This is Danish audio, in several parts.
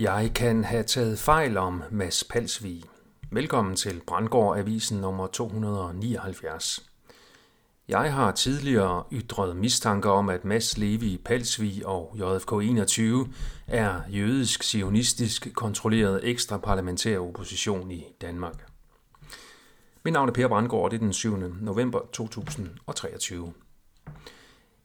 Jeg kan have taget fejl om Mads Palsvig. Velkommen til Brandgård Avisen nummer 279. Jeg har tidligere ytret mistanker om, at Mads Levi Palsvig og JFK 21 er jødisk sionistisk kontrolleret ekstra parlamentær opposition i Danmark. Mit navn er Per Brandgård, og det er den 7. november 2023.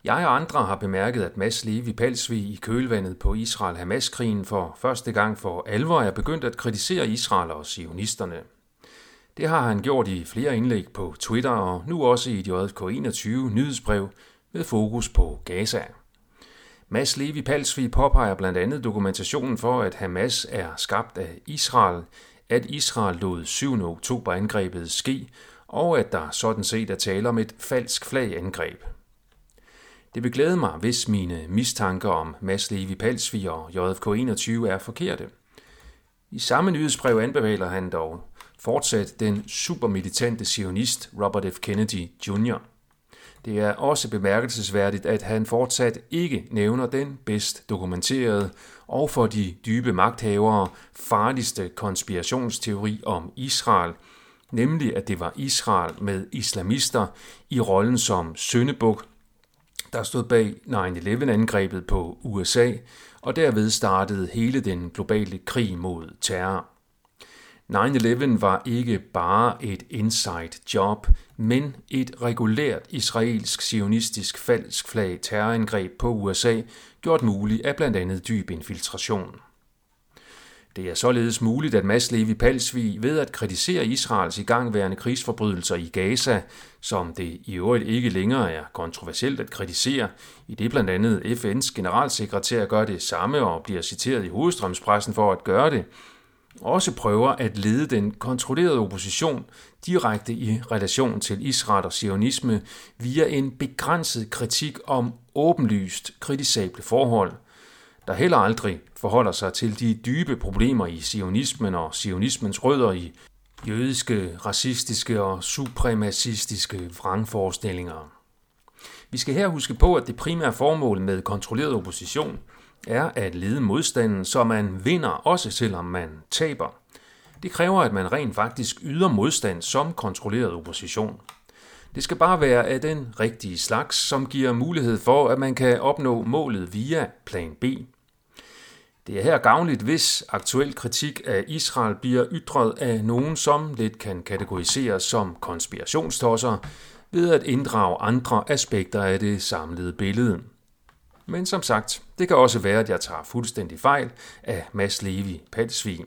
Jeg og andre har bemærket, at Mads Levi Palsvig i kølvandet på Israel-Hamas-krigen for første gang for alvor er begyndt at kritisere Israel og sionisterne. Det har han gjort i flere indlæg på Twitter og nu også i JK21 nyhedsbrev med fokus på Gaza. Mads Levi Palsvig påpeger blandt andet dokumentationen for, at Hamas er skabt af Israel, at Israel lod 7. oktober angrebet ske, og at der sådan set er tale om et falsk flagangreb. Det vil glæde mig, hvis mine mistanker om Mads Levi Palsvi og JFK 21 er forkerte. I samme nyhedsbrev anbefaler han dog fortsat den supermilitante sionist Robert F. Kennedy Jr. Det er også bemærkelsesværdigt, at han fortsat ikke nævner den bedst dokumenterede og for de dybe magthavere farligste konspirationsteori om Israel, nemlig at det var Israel med islamister i rollen som søndebuk der stod bag 9-11-angrebet på USA, og derved startede hele den globale krig mod terror. 9-11 var ikke bare et inside job, men et regulært israelsk sionistisk falsk flag terrorangreb på USA, gjort muligt af blandt andet dyb infiltration. Det er således muligt, at Mads Levi Palsvig ved at kritisere Israels igangværende krigsforbrydelser i Gaza, som det i øvrigt ikke længere er kontroversielt at kritisere, i det blandt andet FN's generalsekretær gør det samme og bliver citeret i hovedstrømspressen for at gøre det, også prøver at lede den kontrollerede opposition direkte i relation til Israel og sionisme via en begrænset kritik om åbenlyst kritisable forhold – der heller aldrig forholder sig til de dybe problemer i sionismen og sionismens rødder i jødiske, racistiske og supremacistiske vrangforestillinger. Vi skal her huske på, at det primære formål med kontrolleret opposition er at lede modstanden, så man vinder, også selvom man taber. Det kræver, at man rent faktisk yder modstand som kontrolleret opposition. Det skal bare være af den rigtige slags, som giver mulighed for, at man kan opnå målet via plan B. Det er her gavnligt, hvis aktuel kritik af Israel bliver ytret af nogen, som lidt kan kategoriseres som konspirationstosser, ved at inddrage andre aspekter af det samlede billede. Men som sagt, det kan også være, at jeg tager fuldstændig fejl af Mads Levi Palsvig.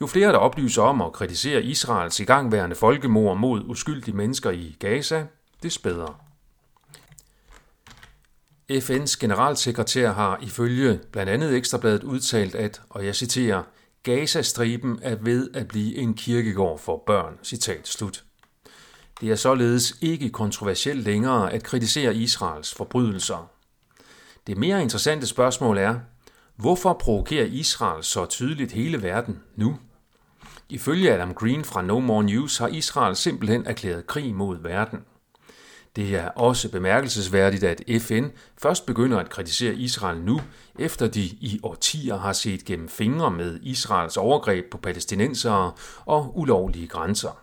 Jo flere der oplyser om og kritiserer Israels igangværende folkemord mod uskyldige mennesker i Gaza, des bedre. FN's generalsekretær har ifølge blandt andet Ekstrabladet udtalt, at, og jeg citerer, Gazastriben er ved at blive en kirkegård for børn. Citat slut. Det er således ikke kontroversielt længere at kritisere Israels forbrydelser. Det mere interessante spørgsmål er, hvorfor provokerer Israel så tydeligt hele verden nu? Ifølge Adam Green fra No More News har Israel simpelthen erklæret krig mod verden. Det er også bemærkelsesværdigt, at FN først begynder at kritisere Israel nu, efter de i årtier har set gennem fingre med Israels overgreb på palæstinensere og ulovlige grænser.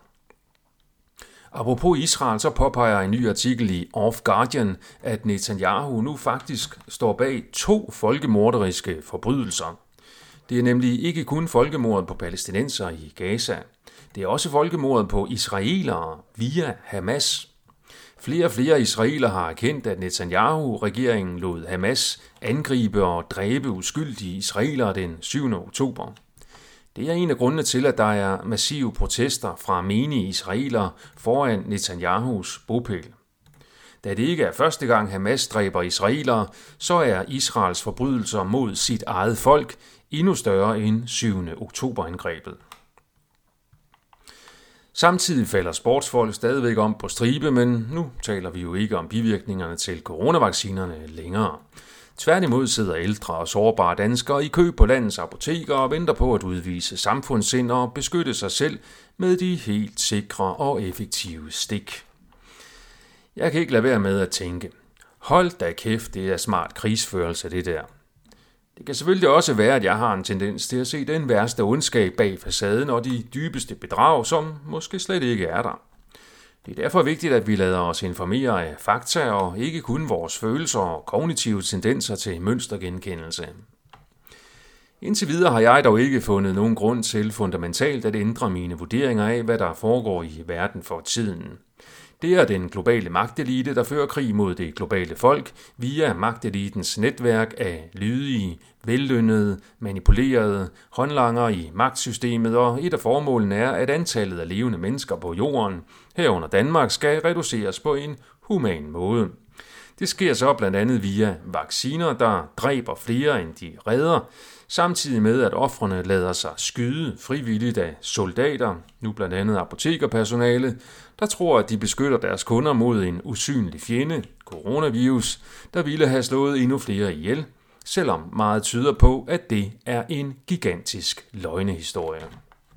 Apropos Israel, så påpeger en ny artikel i Off Guardian, at Netanyahu nu faktisk står bag to folkemorderiske forbrydelser. Det er nemlig ikke kun folkemordet på palæstinenser i Gaza. Det er også folkemordet på israelere via Hamas. Flere og flere israeler har erkendt, at Netanyahu-regeringen lod Hamas angribe og dræbe uskyldige israelere den 7. oktober. Det er en af grundene til, at der er massive protester fra menige israelere foran Netanyahus bopæl. Da det ikke er første gang Hamas dræber israelere, så er Israels forbrydelser mod sit eget folk endnu større end 7. oktoberangrebet. Samtidig falder sportsfolk stadigvæk om på stribe, men nu taler vi jo ikke om bivirkningerne til coronavaccinerne længere. Tværtimod sidder ældre og sårbare danskere i kø på landets apoteker og venter på at udvise samfundssind og beskytte sig selv med de helt sikre og effektive stik. Jeg kan ikke lade være med at tænke, hold da kæft, det er smart krigsførelse det der. Det kan selvfølgelig også være, at jeg har en tendens til at se den værste ondskab bag facaden og de dybeste bedrag, som måske slet ikke er der. Det er derfor vigtigt, at vi lader os informere af fakta og ikke kun vores følelser og kognitive tendenser til mønstergenkendelse. Indtil videre har jeg dog ikke fundet nogen grund til fundamentalt at ændre mine vurderinger af, hvad der foregår i verden for tiden. Det er den globale magtelite, der fører krig mod det globale folk via magtelitens netværk af lydige, vellønnede, manipulerede håndlanger i magtsystemet, og et af formålene er, at antallet af levende mennesker på jorden, herunder Danmark, skal reduceres på en human måde. Det sker så blandt andet via vacciner, der dræber flere end de redder, samtidig med at offrene lader sig skyde frivilligt af soldater, nu blandt andet apotekerpersonale, der tror, at de beskytter deres kunder mod en usynlig fjende, coronavirus, der ville have slået endnu flere ihjel, selvom meget tyder på, at det er en gigantisk løgnehistorie.